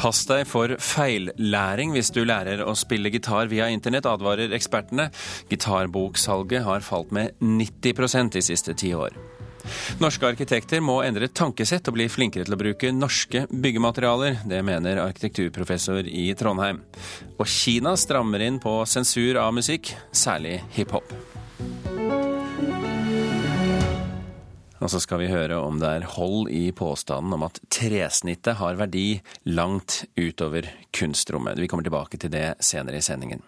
Pass deg for feillæring hvis du lærer å spille gitar via internett, advarer ekspertene. Gitarboksalget har falt med 90% de siste ti år. Norske arkitekter må endre tankesett og bli flinkere til å bruke norske byggematerialer. Det mener arkitekturprofessor i Trondheim. Og Kina strammer inn på sensur av musikk, særlig hiphop. Og så skal vi høre om det er hold i påstanden om at tresnittet har verdi langt utover kunstrommet. Vi kommer tilbake til det senere i sendingen.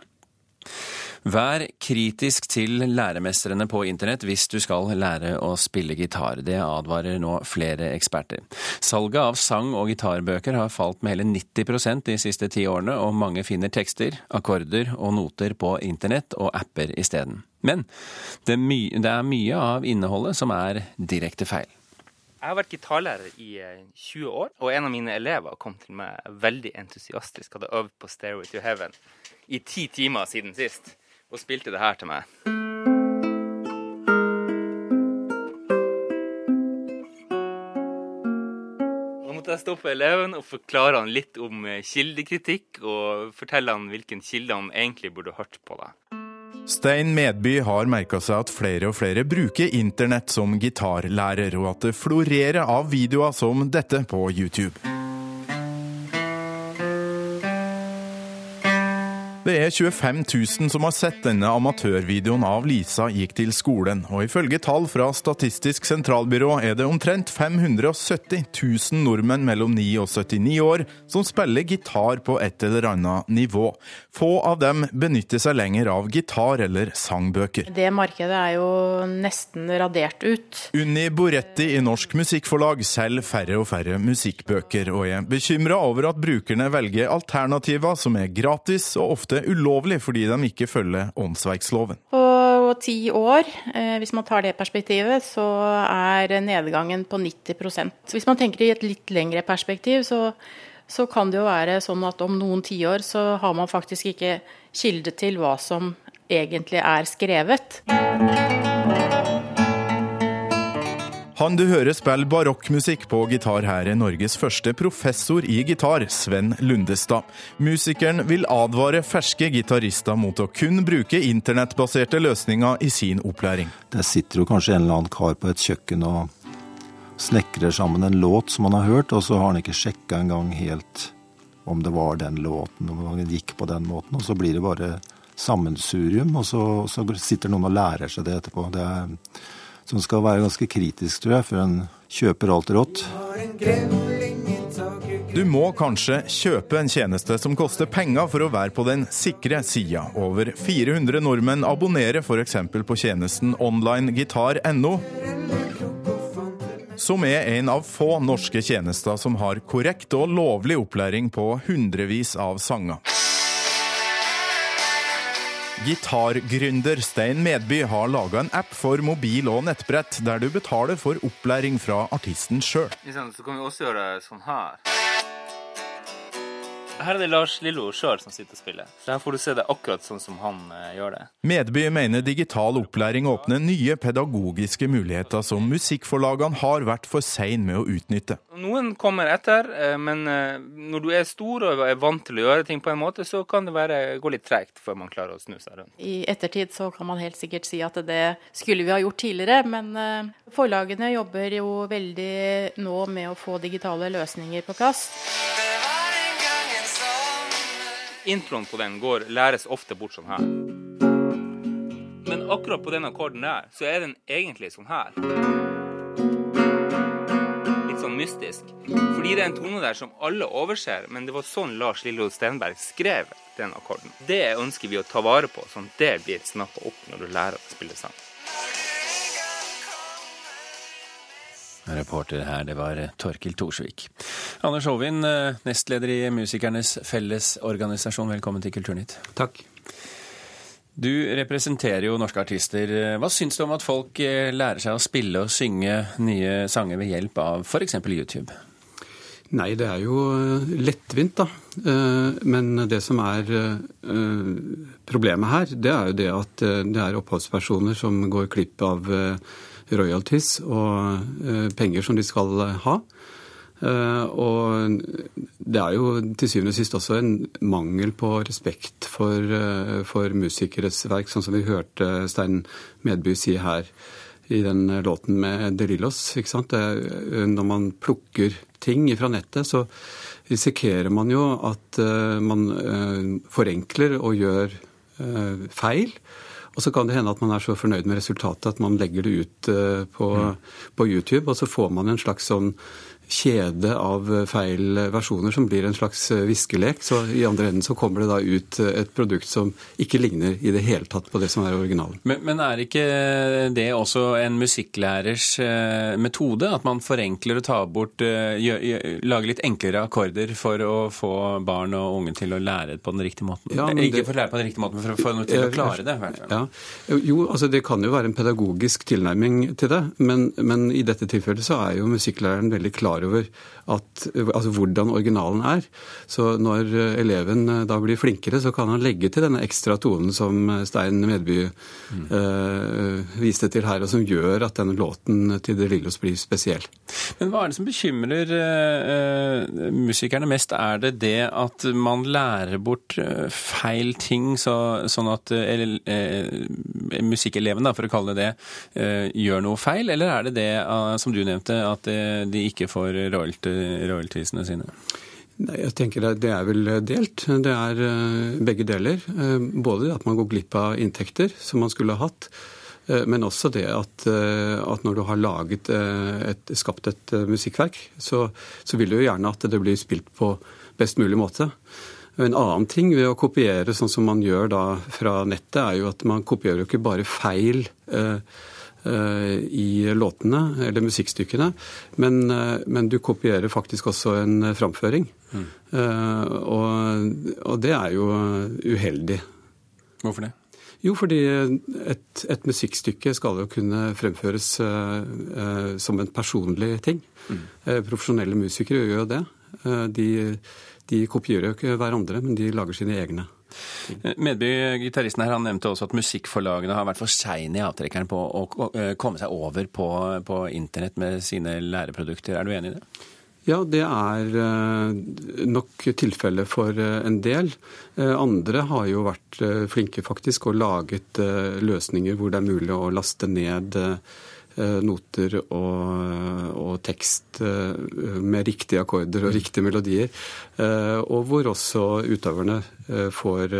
Vær kritisk til læremestrene på internett hvis du skal lære å spille gitar. Det advarer nå flere eksperter. Salget av sang- og gitarbøker har falt med hele 90% de siste ti årene, og mange finner tekster, akkorder og noter på internett og apper isteden. Men det er, my det er mye av innholdet som er direkte feil. Jeg har vært gitarlærer i 20 år, og en av mine elever kom til meg veldig entusiastisk, hadde øvd på 'Stairway to Heaven' i ti timer siden sist og spilte det her til meg. Nå måtte jeg stoppe eleven og forklare han litt om eh, kildekritikk, og fortelle han hvilken kilde han egentlig burde hørt på. det. Stein Medby har merka seg at flere og flere bruker internett som gitarlærer, og at det florerer av videoer som dette på YouTube. Det er 25 000 som har sett denne amatørvideoen av Lisa gikk til skolen, og ifølge tall fra Statistisk sentralbyrå er det omtrent 570 000 nordmenn mellom 9 og 79 år som spiller gitar på et eller annet nivå. Få av dem benytter seg lenger av gitar eller sangbøker. Det markedet er jo nesten radert ut. Unni Boretti i Norsk Musikkforlag selger færre og færre musikkbøker, og er bekymra over at brukerne velger alternativer som er gratis og ofte ofte ulovlig fordi de ikke følger åndsverksloven. På ti år, eh, hvis man tar det perspektivet, så er nedgangen på 90% Hvis man tenker i et litt lengre perspektiv, så, så kan det jo være sånn at om noen tiår så har man faktisk ikke kilde til hva som egentlig er skrevet. Han du hører spiller barokkmusikk på gitar her, er Norges første professor i gitar, Sven Lundestad. Musikeren vil advare ferske gitarister mot å kun bruke internettbaserte løsninger i sin opplæring. Det sitter jo kanskje en eller annen kar på et kjøkken og snekrer sammen en låt som han har hørt, og så har han ikke sjekka engang helt om det var den låten, om den gikk på den måten. Og så blir det bare sammensurium, og så, så sitter noen og lærer seg det etterpå. Det er som skal være ganske kritisk, tror jeg, før en kjøper alt rått. Du må kanskje kjøpe en tjeneste som koster penger for å være på den sikre sida. Over 400 nordmenn abonnerer f.eks. på tjenesten onlinegitar.no, som er en av få norske tjenester som har korrekt og lovlig opplæring på hundrevis av sanger. Gitargründer Stein Medby har laga en app for mobil og nettbrett, der du betaler for opplæring fra artisten sjøl. Så kan vi også gjøre sånn her. Her er det Lars Lillo sjøl som sitter og spiller. Så her får du se det akkurat sånn som han eh, gjør det. Medby mener digital opplæring åpner nye pedagogiske muligheter som musikkforlagene har vært for sein med å utnytte. Noen kommer etter, eh, men eh, når du er stor og er vant til å gjøre ting på en måte, så kan det være, gå litt tregt før man klarer å snu seg rundt. I ettertid så kan man helt sikkert si at det skulle vi ha gjort tidligere, men eh, forlagene jobber jo veldig nå med å få digitale løsninger på plass. Introen på den går, læres ofte bort sånn her. Men akkurat på den akkorden der, så er den egentlig sånn her. Litt sånn mystisk. Fordi det er en tone der som alle overser, men det var sånn Lars Lillo Stenberg skrev den akkorden. Det ønsker vi å ta vare på, sånn at det blir snappa opp når du lærer å spille sang. Reporter her, det var Torkil Thorsvik. Anders Håvin, eh, nestleder i Musikernes Fellesorganisasjon, velkommen til Kulturnytt. Takk. Du representerer jo norske artister. Hva syns du om at folk eh, lærer seg å spille og synge nye sanger ved hjelp av f.eks. YouTube? Nei, det er jo eh, lettvint, da. Men det som er problemet her, det er jo det at det er oppholdspersoner som går glipp av royalties og penger som de skal ha. Og det er jo til syvende og sist også en mangel på respekt for, for musikeres verk, sånn som vi hørte Stein Medby si her i den låten med De Lillos. Ikke sant? Det, når man plukker ting fra nettet, så risikerer man jo at man forenkler og gjør feil. Og så kan det hende at man er så fornøyd med resultatet at man legger det ut eh, på, mm. på YouTube, og så får man en slags sånn kjede av feil versjoner som blir en slags viskelek. Så i andre enden så kommer det da ut et produkt som ikke ligner i det hele tatt på det som er originalen. Men, men er ikke det også en musikklærers eh, metode? At man forenkler og tar bort Lager litt enklere akkorder for å få barn og unge til å lære det på den riktige måten? Ja, ikke det, for å lære på den riktige måten, men for å få noe til å klare det? Ja. Jo, altså det kan jo være en pedagogisk tilnærming til det, men, men i dette tilfellet så er jo musikklæreren veldig klar over at, altså hvordan originalen er. Så når eh, eleven eh, da blir flinkere, så kan han legge til denne ekstra tonen som eh, Stein Medby mm. eh, viste til her, og som gjør at denne låten til De Lillos blir spesiell. Men hva er det som bekymrer eh, musikerne mest? Er det det at man lærer bort feil ting, så, sånn at eller, eh, musikkeleven, for å kalle det det, gjør noe feil? Eller er det det, som du nevnte, at de ikke får royaltiesene sine? Nei, jeg tenker Det er vel delt. Det er eh, begge deler. Eh, både at man går glipp av inntekter som man skulle ha hatt, eh, men også det at, at når du har laget et, skapt et musikkverk, så, så, vil du jo gjerne at det blir spilt på best mulig måte. En annen ting ved å kopiere sånn som man gjør da fra nettet, er jo at man kopierer jo ikke bare feil. Eh, i låtene, eller musikkstykkene, men, eh, men, du kopierer faktisk også en framføring. Mm. Og, og, det er jo uheldig. Hvorfor det? Jo, fordi et, et musikkstykke skal jo kunne fremføres uh, som en personlig ting. Mm. Uh, profesjonelle musikere gjør jo det. De, de kopierer jo ikke hverandre, men de lager sine egne. Medby, gitaristen her, han nevnte også at musikkforlagene har vært for seine i avtrekkeren på å eh, komme seg over på, på internett med sine læreprodukter. Er du enig i det? Ja, det er eh, nok tilfellet for eh, en del. Andre har jo vært flinke faktisk og laget løsninger hvor det er mulig å laste ned Eh, noter og, og, tekst eh, med riktige akkorder og riktige melodier. Eh, og hvor også utøverne får,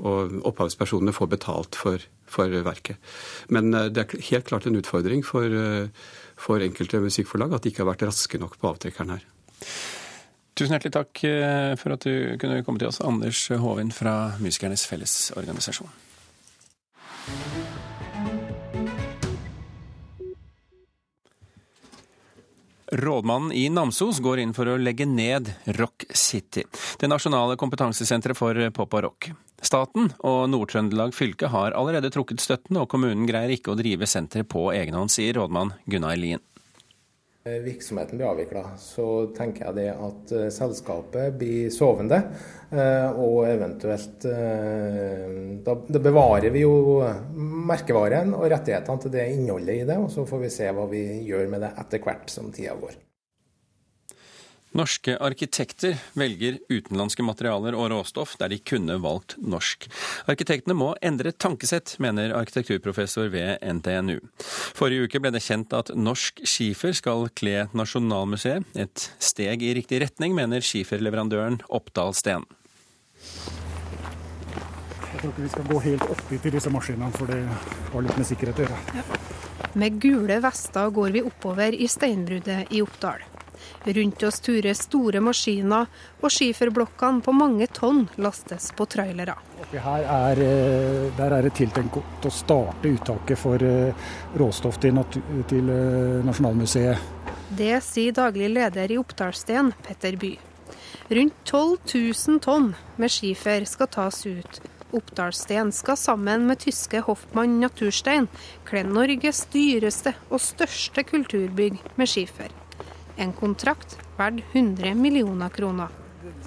og opphavspersonene får betalt for, for verket. Men det er helt klart en utfordring for, for enkelte musikkforlag at de ikke har vært raske nok på avtrekkeren her. Tusen hjertelig takk for at du kunne komme til oss, Anders Håvin fra Musikernes Fellesorganisasjon. Rådmannen i Namsos går inn for å legge ned Rock City, det nasjonale kompetansesenteret for pop og rock. Staten og Nord-Trøndelag fylke har allerede trukket støtten, og kommunen greier ikke å drive senteret på egen hånd, sier rådmann Gunnar Lien. Eh, virksomheten blir avvikla, så tenker jeg det at uh, selskapet blir sovende. Uh, og eventuelt da, bevarer vi jo merkevaren og rettighetene til det innholdet i det. Og så får vi se hva vi gjør med det etter hvert som tida går. Norske arkitekter velger utenlandske materialer og råstoff der de kunne valgt norsk. Arkitektene må endre tankesett, mener arkitekturprofessor ved NTNU. Forrige uke ble det kjent at norsk skifer skal kle Nasjonalmuseet. Et steg i riktig retning, mener skiferleverandøren Oppdal Steen. Jeg tror ikke vi skal gå helt oppi til disse maskinene, for det har litt med sikkerhet å gjøre. Ja. Med gule vester går vi oppover i steinbruddet i Oppdal. Rundt oss turer store maskiner, og skiferblokkene på mange tonn lastes på trailere. Her er, eh, der er det tiltenkt å starte uttaket for eh, råstoff til, til eh, Nasjonalmuseet. Det sier daglig leder i Oppdalssten, Petter By. Rundt 12 000 tonn med skifer skal tas ut. Oppdalssten skal sammen med tyske Hoffmann Naturstein kle Norges dyreste og største kulturbygg med skifer en kontrakt verdt 100 millioner kroner.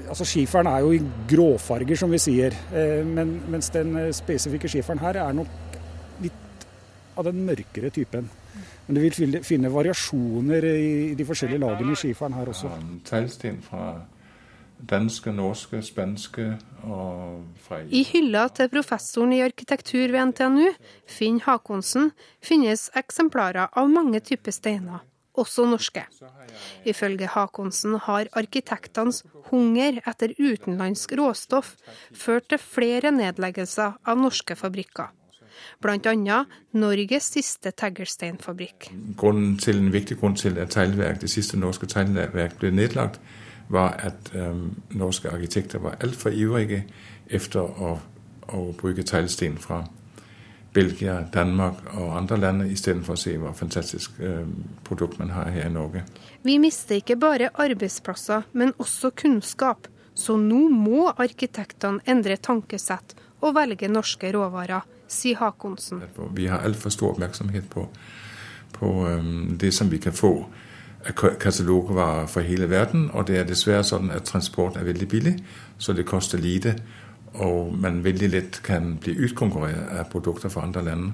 Altså Skiferen er jo i gråfarger, som vi sier. Eh, men, mens den spesifikke skiferen her er nok litt av den mørkere typen. Men du vil finne variasjoner i de forskjellige lagene i skiferen her også. Teglsten fra danske, norske, spanske og fra I hylla til professoren i arkitektur ved NTNU, Finn Hakonsen, finnes eksemplarer av mange typer steiner, også norske. Ifølge Hakonsen har arkitektenes hunger etter utenlandsk råstoff ført til flere nedleggelser av norske fabrikker. Bl.a. Norges siste teglsteinfabrikk. Til, en viktig grunn til at det siste norske teglverket ble nedlagt, var at um, norske arkitekter var altfor ivrige etter å, å bruke teglstein fra Belgia, Danmark og andre land, istedenfor å se hva fantastisk um, produkt man har her i Norge. Vi mister ikke bare arbeidsplasser, men også kunnskap. Så nå må arkitektene endre tankesett og velge norske råvarer sier Hakonsen. Vi har altfor stor oppmerksomhet på, på um, det som vi kan få katalogvarer fra hele verden. Og det er dessverre sånn at transport er veldig billig, så det koster lite. Og man veldig lett kan bli utkonkurrert av produkter fra andre land.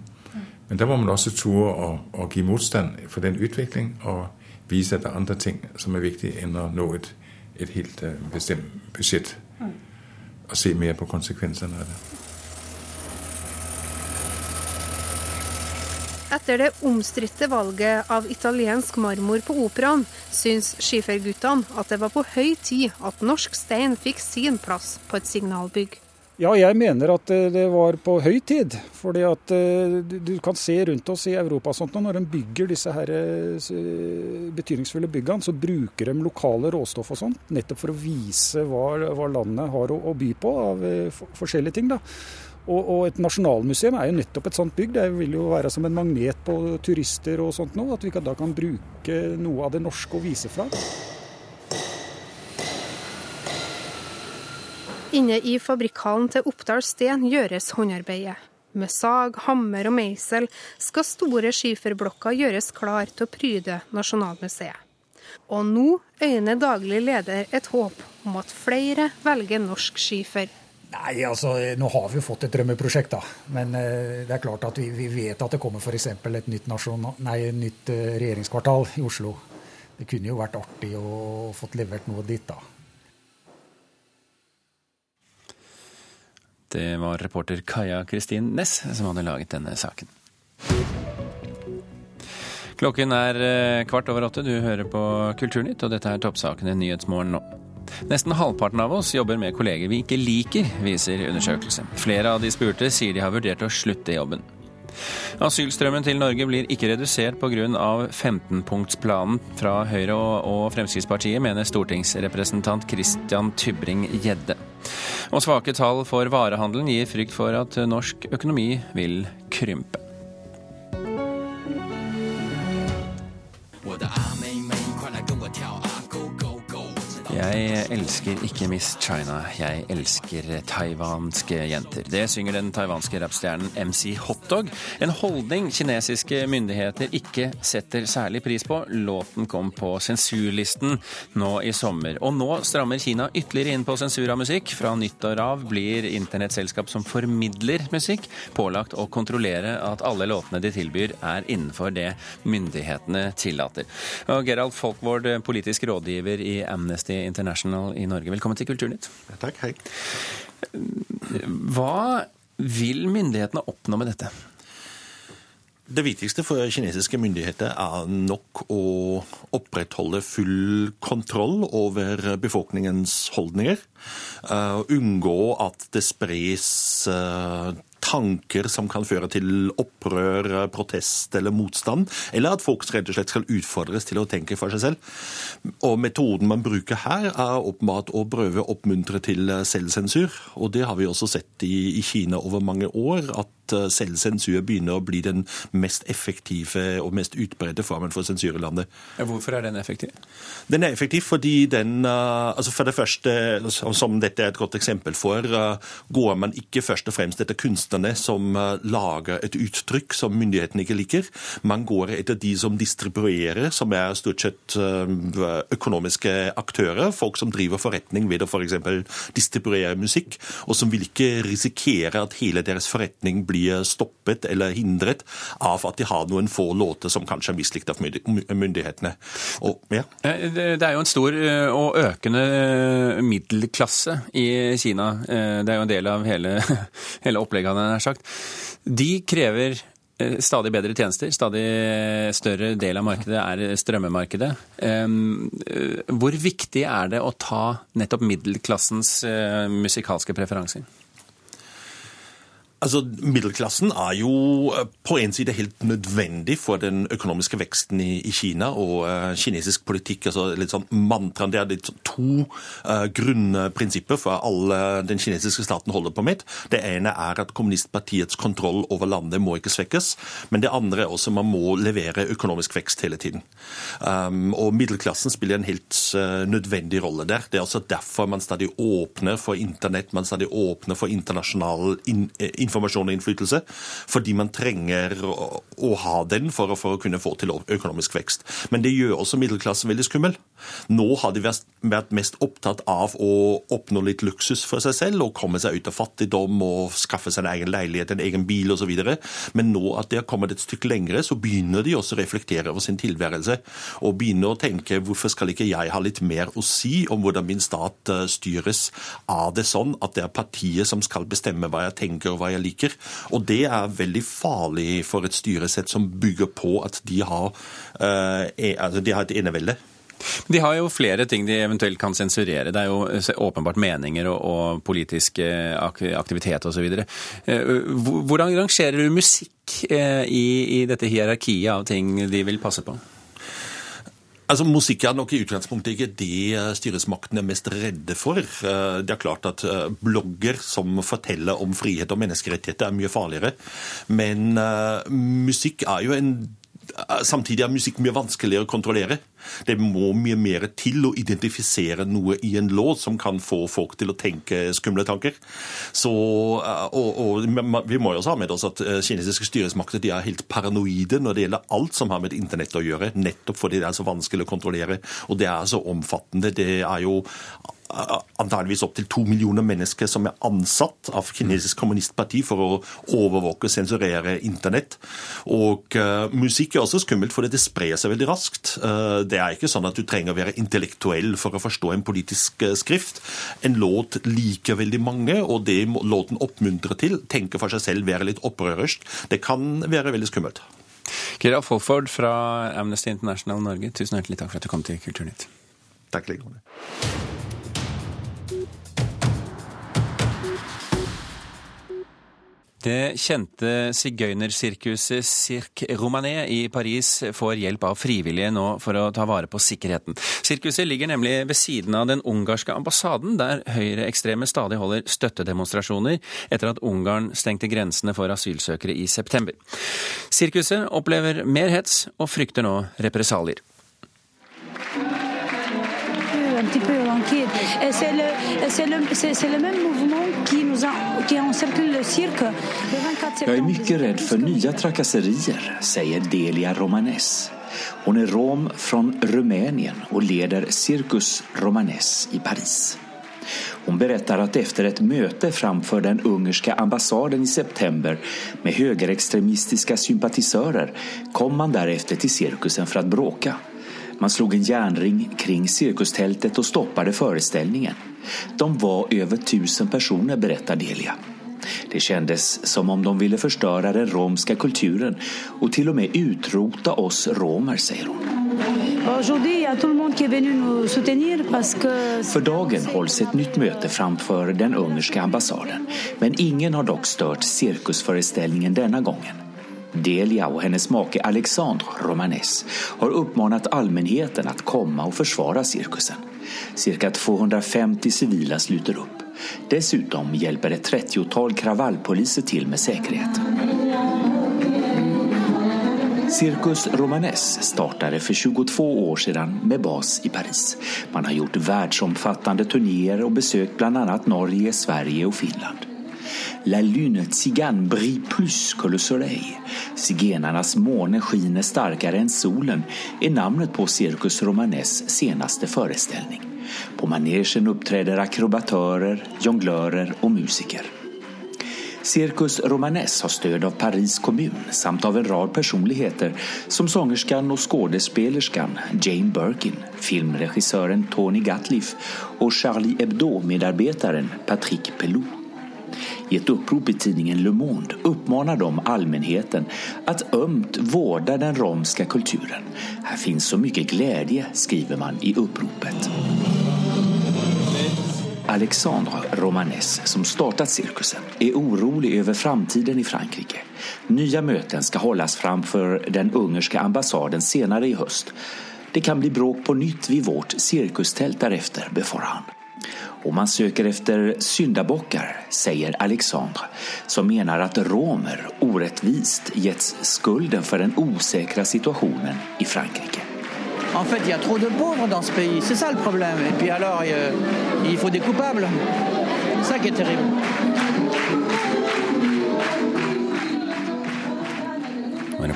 Men da må man også tore å, gi motstand for den utvikling og vise at det er andre ting som er viktige enn å nå et, et helt uh, bestemt budsjett. Og se mer på konsekvensene av det. Etter det omstridte valget av italiensk marmor på Operaen, syns skiferguttene at det var på høy tid at norsk stein fikk sin plass på et signalbygg. Ja, jeg mener at eh, det var på høy tid. fordi at eh, du kan se rundt oss i Europa sånt, når de bygger disse her eh, betydningsfulle byggene, så bruker de lokale råstoff og sånt, nettopp for å vise hva, landet har å, by på av forskjellige ting. da. Og, og, et nasjonalmuseum er jo nettopp et sånt bygg. Det vil jo være som en magnet på turister og sånt nå. At vi da kan bruke noe av det norske å vise fra. Inne i fabrikkhallen til Oppdal Sten gjøres håndarbeidet. Med sag, hammer og meisel skal store skiferblokker gjøres klar til å pryde Nasjonalmuseet. Og nå øyner daglig leder et håp om at flere velger norsk skifer Nei, altså nå har vi jo fått et drømmeprosjekt, da. Men eh, det er klart at vi, vi vet at det kommer f.eks. et nytt, nasjonal, nei, nytt eh, regjeringskvartal i Oslo. Det kunne jo vært artig å fått levert noe dit, da. Det var reporter Kaja Kristin Næss som hadde laget denne saken. Klokken er eh, kvart over åtte. Du hører på Kulturnytt, og dette er toppsakene Nyhetsmorgen nå. Nesten halvparten av oss jobber med kolleger vi ikke liker, viser undersøkelse. Flere av de spurte sier de har vurdert å slutte i jobben. Asylstrømmen til Norge blir ikke redusert pga. 15-punktsplanen fra Høyre og Fremskrittspartiet, mener stortingsrepresentant Christian Tybring-Gjedde. Og svake tall for varehandelen gir frykt for at norsk økonomi vil krympe. Jeg elsker ikke Miss China, jeg elsker taiwanske jenter. Det synger den taiwanske rappstjernen MC Hotdog. En holdning kinesiske myndigheter ikke setter særlig pris på. Låten kom på sensurlisten nå i sommer. Og nå strammer Kina ytterligere inn på sensur av musikk. Fra nyttår av blir internettselskap som formidler musikk, pålagt å kontrollere at alle låtene de tilbyr, er innenfor det myndighetene tillater. Og Gerald Folkvord, politisk rådgiver i Amnesty International i Norge. Velkommen til Kulturnytt. Takk, hei. Hva vil myndighetene oppnå med dette? Det viktigste for kinesiske myndigheter er nok å opprettholde full kontroll over befolkningens holdninger. Uh, unngå at det spres uh, tanker som kan føre til opprør, protest eller motstand, eller at folk rett og slett skal utfordres til å tenke for seg selv. Og Metoden man bruker her, er åpenbart å prøve å oppmuntre til selvsensur. Og det har vi også sett i, i Kina over mange år, at Eh, selvsensur begynner å bli den mest effektive og mest utbredte formen for sensur i landet. Hvorfor er den effektiv? Den er effektiv fordi den eh, altså For det første, som dette er et godt eksempel for, eh, går man ikke først og fremst etter kunstnerne som lager et uttrykk som myndighetene ikke liker. Man går etter de som distribuerer, som er stort sett økonomiske aktører. Folk som driver forretning ved å f.eks. Distribuere musikk, og som vil ikke risikere at hele deres forretning blir bli stoppet eller hindret av at de har noen få låter som kanskje er mislikt av myndighetene. Og, ja. Det er jo en stor og økende middelklasse i Kina. Det er jo en del av hele, hele opplegget, jeg sagt. De krever Eh, stadig bedre tjenester. Stadig større del av markedet er strømmemarkedet. Eh, hvor viktig er det å ta nettopp middelklassens eh, musikalske preferanser? Altså, Middelklassen er jo eh, på en side helt nødvendig for den økonomiske veksten i, i Kina og uh, kinesisk politikk. altså litt sånn mantraen, Det er litt sånn to uh, grunnprinsipper for alle den kinesiske staten holder på med. Det ene er at kommunistpartiets kontroll over landet må ikke svekkes. Men det andre er også at man må levere økonomisk vekst hele tiden. Um, og Middelklassen spiller en helt uh, nødvendig rolle der. Det er også derfor man stadig åpner for internett, man stadig åpner for internasjonal in, informasjon og innflytelse, fordi man trenger å, ha den for å, for å, kunne få til økonomisk vekst. Men det gjør også middelklassen veldig skummel. Nå har de vært mest opptatt av å oppnå litt luksus for seg selv og komme seg ut av fattigdom og skaffe seg en egen leilighet, en egen bil osv. Men nå at de har kommet et stykke lengre, så begynner de også å reflektere over sin tilværelse og begynner å tenke hvorfor skal ikke jeg ha litt mer å si om hvordan min stat eh, styres? Er det sånn at det er partiet som skal bestemme hva jeg tenker og hva jeg jeg liker. Og det er veldig farlig for et styresett som bygger på at de har, uh, altså de har et enevelde. De har jo flere ting de eventuelt kan sensurere. Det er jo eh, åpenbart meninger og, og politisk aktivitet osv. Eh, hvordan rangerer du musikk i, i dette hierarkiet av ting de vil passe på? Altså, Musikk er nok i utgangspunktet ikke det eh, styresmaktene er mest redde for. Eh, det er klart at eh, blogger som forteller om frihet og menneskerettigheter, er mye farligere. Men uh, musikk er jo en Samtidig er musikk mye vanskeligere å kontrollere. Det må mye mer til å identifisere noe i en låt som kan få folk til å tenke skumle tanker. Så, eh, og, og, Vi må jo også ha med oss at eh, kinesiske styresmakter de er helt paranoide når det gjelder alt som har med internett å gjøre, nettopp fordi det er så vanskelig å kontrollere. Og det er så omfattende. Det er jo antageligvis opptil to millioner mennesker som er ansatt av kinesisk kommunistparti for å overvåke og sensurere internett. Og uh, musikk er også skummelt, for det sprer seg veldig raskt. Uh, det er ikke sånn at du trenger å være intellektuell for å forstå en politisk uh, skrift. En låt liker veldig mange, og det låten oppmuntrer til, tenker for seg selv være litt opprørersk. Det kan være veldig skummelt. Kira Folford fra Amnesty International Norge, tusen hjertelig takk for at du kom til Kulturnytt. Takk like Det kjente sigøynersirkuset Cirque Romané i Paris får hjelp av frivillige nå for å ta vare på sikkerheten. Sirkuset ligger nemlig ved siden av den ungarske ambassaden, der høyreekstreme stadig holder støttedemonstrasjoner etter at Ungarn stengte grensene for asylsøkere i september. Sirkuset opplever mer hets og frykter nå represalier. un petit peu inquiet. C'est le, le, le, même Jag är mycket rädd för nya trakasserier, säger Delia Romanes. Hon är rom från Rumänien och leder Circus Romanes i Paris. Hon berättar att efter ett möte framför den ungerska ambassaden i september med högerextremistiska sympatisörer kom man därefter till cirkusen för att bråka. Man slog en järnring kring cirkustältet och stoppade föreställningen. De var över tusen personer, berättar Delia. Det kändes som om de ville förstöra den romska kulturen och till och med utrota oss romer, säger hon. För dagen hålls ett nytt möte framför den ungerska ambassaden. Men ingen har dock stört cirkusföreställningen denna gången. Delia och hennes make Alexandre Romanes har uppmanat allmänheten att komma och försvara cirkusen. Cirka 250 civila sluter upp. Dessutom hjälper ett 30-tal kravallpoliser till med sikkerhet. Cirkus Romanes startade för 22 år sedan med bas i Paris. Man har gjort världsomfattande turnéer besökt bland annat Norge, Sverige och Finland. La lune tzigane brille plus que le soleil. Zigenarnas måne skiner starkare än solen är namnet på Cirkus Romanes senaste föreställning. På manegen uppträder akrobatörer, jonglörer och musiker. Cirkus Romanes har stöd av Paris kommun samt av en rad personligheter som sångerskan og skådespelerskan Jane Birkin, filmregissøren Tony Gatliff og Charlie Hebdo-medarbetaren Patrick Pelou. I et upprop i tidningen Le Monde uppmanar de allmänheten att ömt vårda den romska kulturen. Här finns så mycket glädje, skriver man i uppropet. Alexandre Romanes, som startat cirkusen, er orolig over framtiden i Frankrike. Nya möten skal hållas framför den ungerske ambassaden senere i høst. Det kan bli bråk på nytt vid vårt cirkustält därefter, befarar han. Og man søker efter syndabockar, sier Alexandre, som mener at romer orättvist getts skulden for den osäkra situasjonen i Frankrike. En fait, il y a trop de pauvres dans ce pays, c'est ça le problème. Et puis alors, il faut des coupables. C'est ça qui est terrible.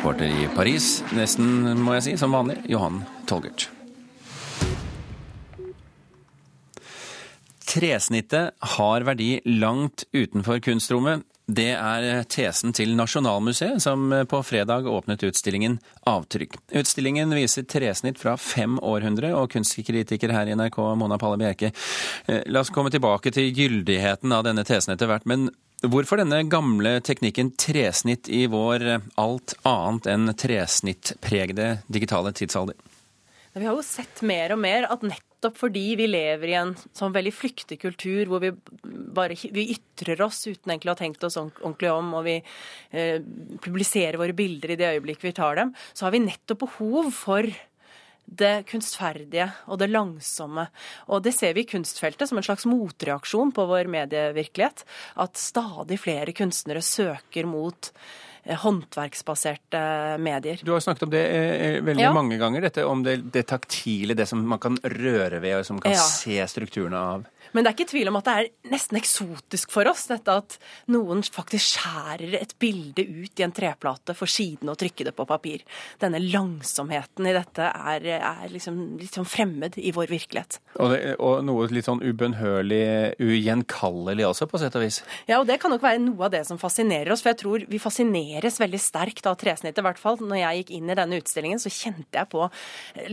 Reporter i Paris, nesten må jeg si, som vanlig, Johan Tolgert. Tresnittet har verdi langt utenfor kunstrommet. Det er tesen til Nasjonalmuseet, som på fredag åpnet utstillingen Avtrykk. Utstillingen viser tresnitt fra fem århundre, og kunstkritiker her i NRK, Mona Palle Bjerke. Eh, la oss komme tilbake til gyldigheten av denne tesen etter hvert. Men hvorfor denne gamle teknikken tresnitt i vår alt annet enn tresnittpregede digitale tidsalder? Vi har jo sett mer og mer at nettopp fordi vi lever i en sånn veldig flyktig kultur hvor vi bare vi ytrer oss uten egentlig å ha tenkt oss ordentlig om, og vi eh, publiserer våre bilder i det øyeblikk vi tar dem, så har vi nettopp behov for det kunstferdige og det langsomme. Og det ser vi i kunstfeltet som en slags motreaksjon på vår medievirkelighet. At stadig flere kunstnere søker mot håndverksbaserte medier. Du har snakket om det eh, eh, veldig ja. mange ganger, dette om det, det, taktile, det som man kan røre ved og som kan ja. se strukturene av. Men det er ikke tvil om at det er nesten eksotisk for oss, dette at noen faktisk skjærer et bilde ut i en treplate for siden å trykke det på papir. Denne langsomheten i dette er, er liksom litt sånn fremmed i vår virkelighet. Og, det, og noe litt sånn ubønnhørlig, ugjenkallelig også, på sett og vis? Ja, og det kan nok være noe av det som fascinerer oss. For jeg tror vi fascineres veldig sterkt av tresnittet, i hvert fall. Når jeg gikk inn i denne utstillingen, så kjente jeg på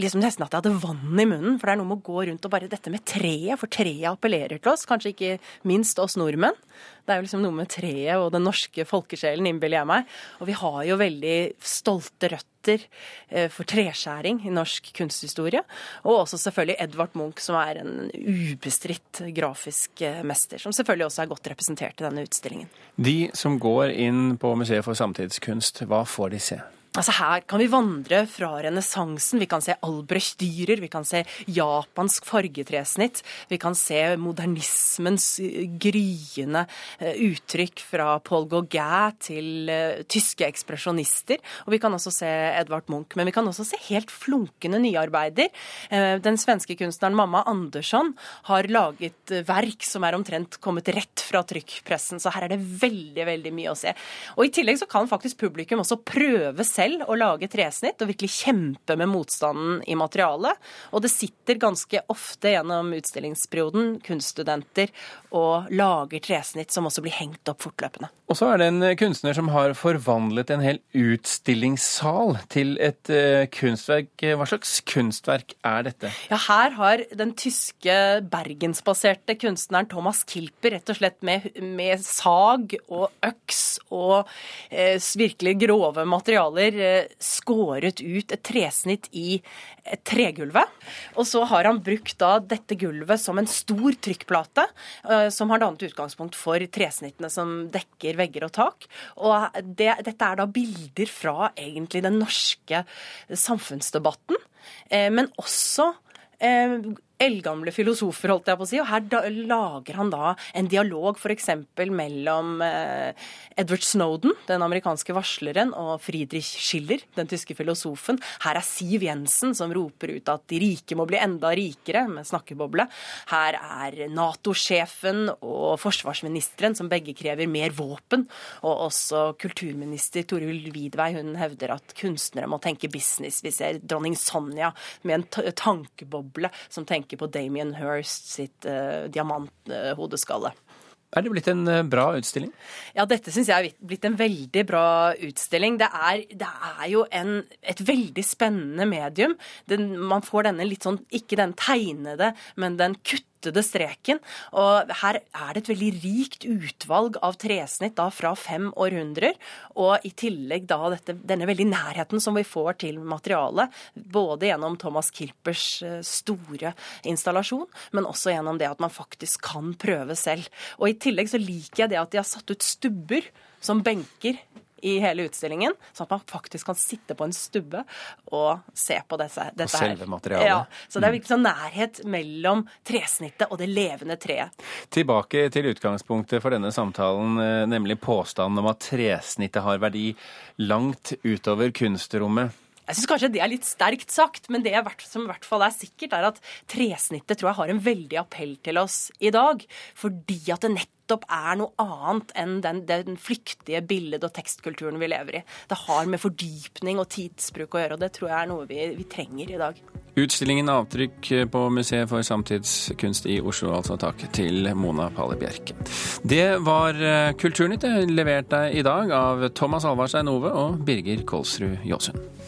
liksom nesten at jeg hadde vann i munnen. For det er noe med å gå rundt og bare dette med treet, for treet appellerer appellerer til oss, kanskje ikke minst oss nordmenn. Det er jo liksom noe med treet og den norske folkesjelen, innbiller jeg meg. Og vi har jo veldig stolte røtter eh, for treskjæring i norsk kunsthistorie. Og også selvfølgelig Edvard Munch, som er en ubestridt grafisk eh, mester. Som selvfølgelig også er godt representert i denne utstillingen. De som går inn på Museet for samtidskunst, hva får de se? Altså Her kan vi vandre fra renessansen. Vi kan se Albrecht-dyrer, vi kan se japansk fargetresnitt. Vi kan se modernismens gryende eh, uttrykk fra Paul Gauguin til uh, tyske ekspresjonister. Og vi kan også se Edvard Munch. Men vi kan også se helt flunkende nyarbeider. Den svenske kunstneren Mamma Andersson har laget verk som er omtrent kommet rett fra trykkpressen. Så her er det veldig, veldig mye å se. Og i tillegg så kan faktisk publikum også prøve selv selv å lage tresnitt og virkelig kjempe med motstanden i materialet. Og det sitter ganske ofte gjennom utstillingsperioden kunststudenter og lager tresnitt som også blir hengt opp fortløpende. Og så er det en kunstner som har forvandlet en hel utstillingssal til et uh, kunstverk. Hva slags kunstverk er dette? Ja, Her har den tyske bergensbaserte kunstneren Thomas Kilper rett og slett med, med sag og øks og eh, virkelig grove materialer har eh, skåret ut et tresnitt i et tregulvet. Og så har han brukt da dette gulvet som en stor trykkplate, eh, som har dannet utgangspunkt for tresnittene som dekker vegger og tak. Og det, dette er da bilder fra egentlig den norske samfunnsdebatten, eh, men også eldgamle filosofer, holdt jeg på å si. Og her da, lager han da en dialog f.eks. mellom eh, Edward Snowden, den amerikanske varsleren, og Friedrich Schiller, den tyske filosofen. Her er Siv Jensen som roper ut at de rike må bli enda rikere, med snakkeboble. Her er Nato-sjefen og forsvarsministeren som begge krever mer våpen. Og også kulturminister Toril Vidvei, hun hevder at kunstnere må tenke business. Vi ser dronning Sonja med en tankeboble som tenker tenker på Damien Hirst sitt uh, diamanthodeskalle. Er det blitt en eh, bra utstilling? Ja, dette syns jeg er blitt en veldig bra utstilling. Det er, det er jo en, et veldig spennende medium. Den, man får denne litt sånn, ikke den tegnede, men den kuttede streken. Og her er det et veldig rikt utvalg av tresnitt da fra fem århundrer. Og i tillegg da dette, denne veldig nærheten som vi får til materialet. Både gjennom Thomas Kilpers eh, store installasjon, men også gjennom det at man faktisk kan prøve selv. Og i tillegg så liker jeg det at de har satt ut stubber som benker i hele utstillingen, sånn at man faktisk kan sitte på en stubbe og se på disse, dette her. selve materialet. Ja, så det er virkelig sånn nærhet mellom tresnittet og det levende treet. Tilbake til utgangspunktet for denne samtalen, eh, nemlig påstanden om at tresnittet har verdi langt utover kunstrommet. Jeg syns kanskje det er litt sterkt sagt, men det som i hvert fall er sikkert, er at tresnittet tror jeg har en veldig appell til oss i dag. Fordi at det nettopp er noe annet enn den, den flyktige billed- og tekstkulturen vi lever i. Det har med fordypning og tidsbruk å gjøre, og det tror jeg er noe vi, vi trenger i dag. Utstillingen Avtrykk på Museet for samtidskunst i Oslo, altså takk til Mona Palle Bjerke. Det var eh, Kulturnytt levert deg i dag av Thomas Alvarstein Ove og Birger Kolsrud Jåsund.